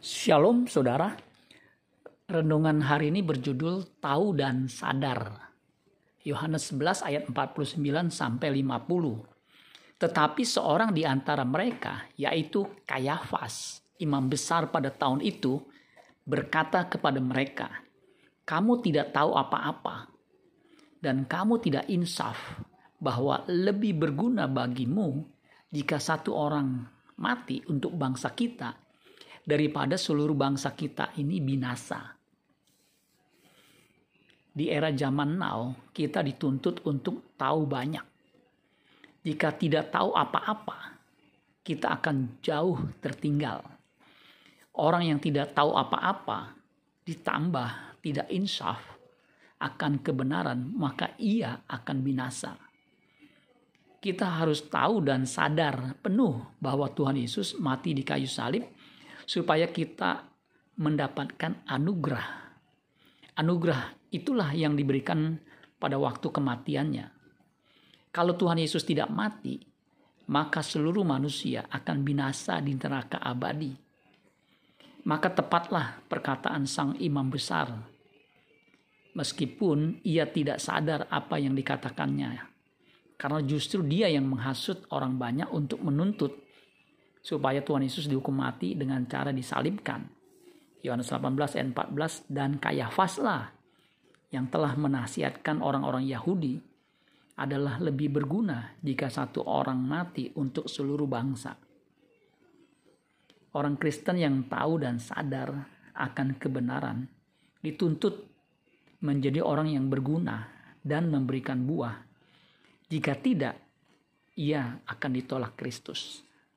Shalom saudara. Renungan hari ini berjudul Tahu dan Sadar. Yohanes 11 ayat 49 sampai 50. Tetapi seorang di antara mereka yaitu Kayafas, imam besar pada tahun itu, berkata kepada mereka, "Kamu tidak tahu apa-apa dan kamu tidak insaf bahwa lebih berguna bagimu jika satu orang mati untuk bangsa kita daripada seluruh bangsa kita ini binasa. Di era zaman now, kita dituntut untuk tahu banyak. Jika tidak tahu apa-apa, kita akan jauh tertinggal. Orang yang tidak tahu apa-apa, ditambah tidak insaf akan kebenaran, maka ia akan binasa. Kita harus tahu dan sadar penuh bahwa Tuhan Yesus mati di kayu salib supaya kita mendapatkan anugerah. Anugerah itulah yang diberikan pada waktu kematiannya. Kalau Tuhan Yesus tidak mati, maka seluruh manusia akan binasa di neraka abadi. Maka tepatlah perkataan sang imam besar. Meskipun ia tidak sadar apa yang dikatakannya. Karena justru dia yang menghasut orang banyak untuk menuntut supaya Tuhan Yesus dihukum mati dengan cara disalibkan. Yohanes 18 ayat 14 dan Kayafas lah yang telah menasihatkan orang-orang Yahudi adalah lebih berguna jika satu orang mati untuk seluruh bangsa. Orang Kristen yang tahu dan sadar akan kebenaran dituntut menjadi orang yang berguna dan memberikan buah. Jika tidak, ia akan ditolak Kristus.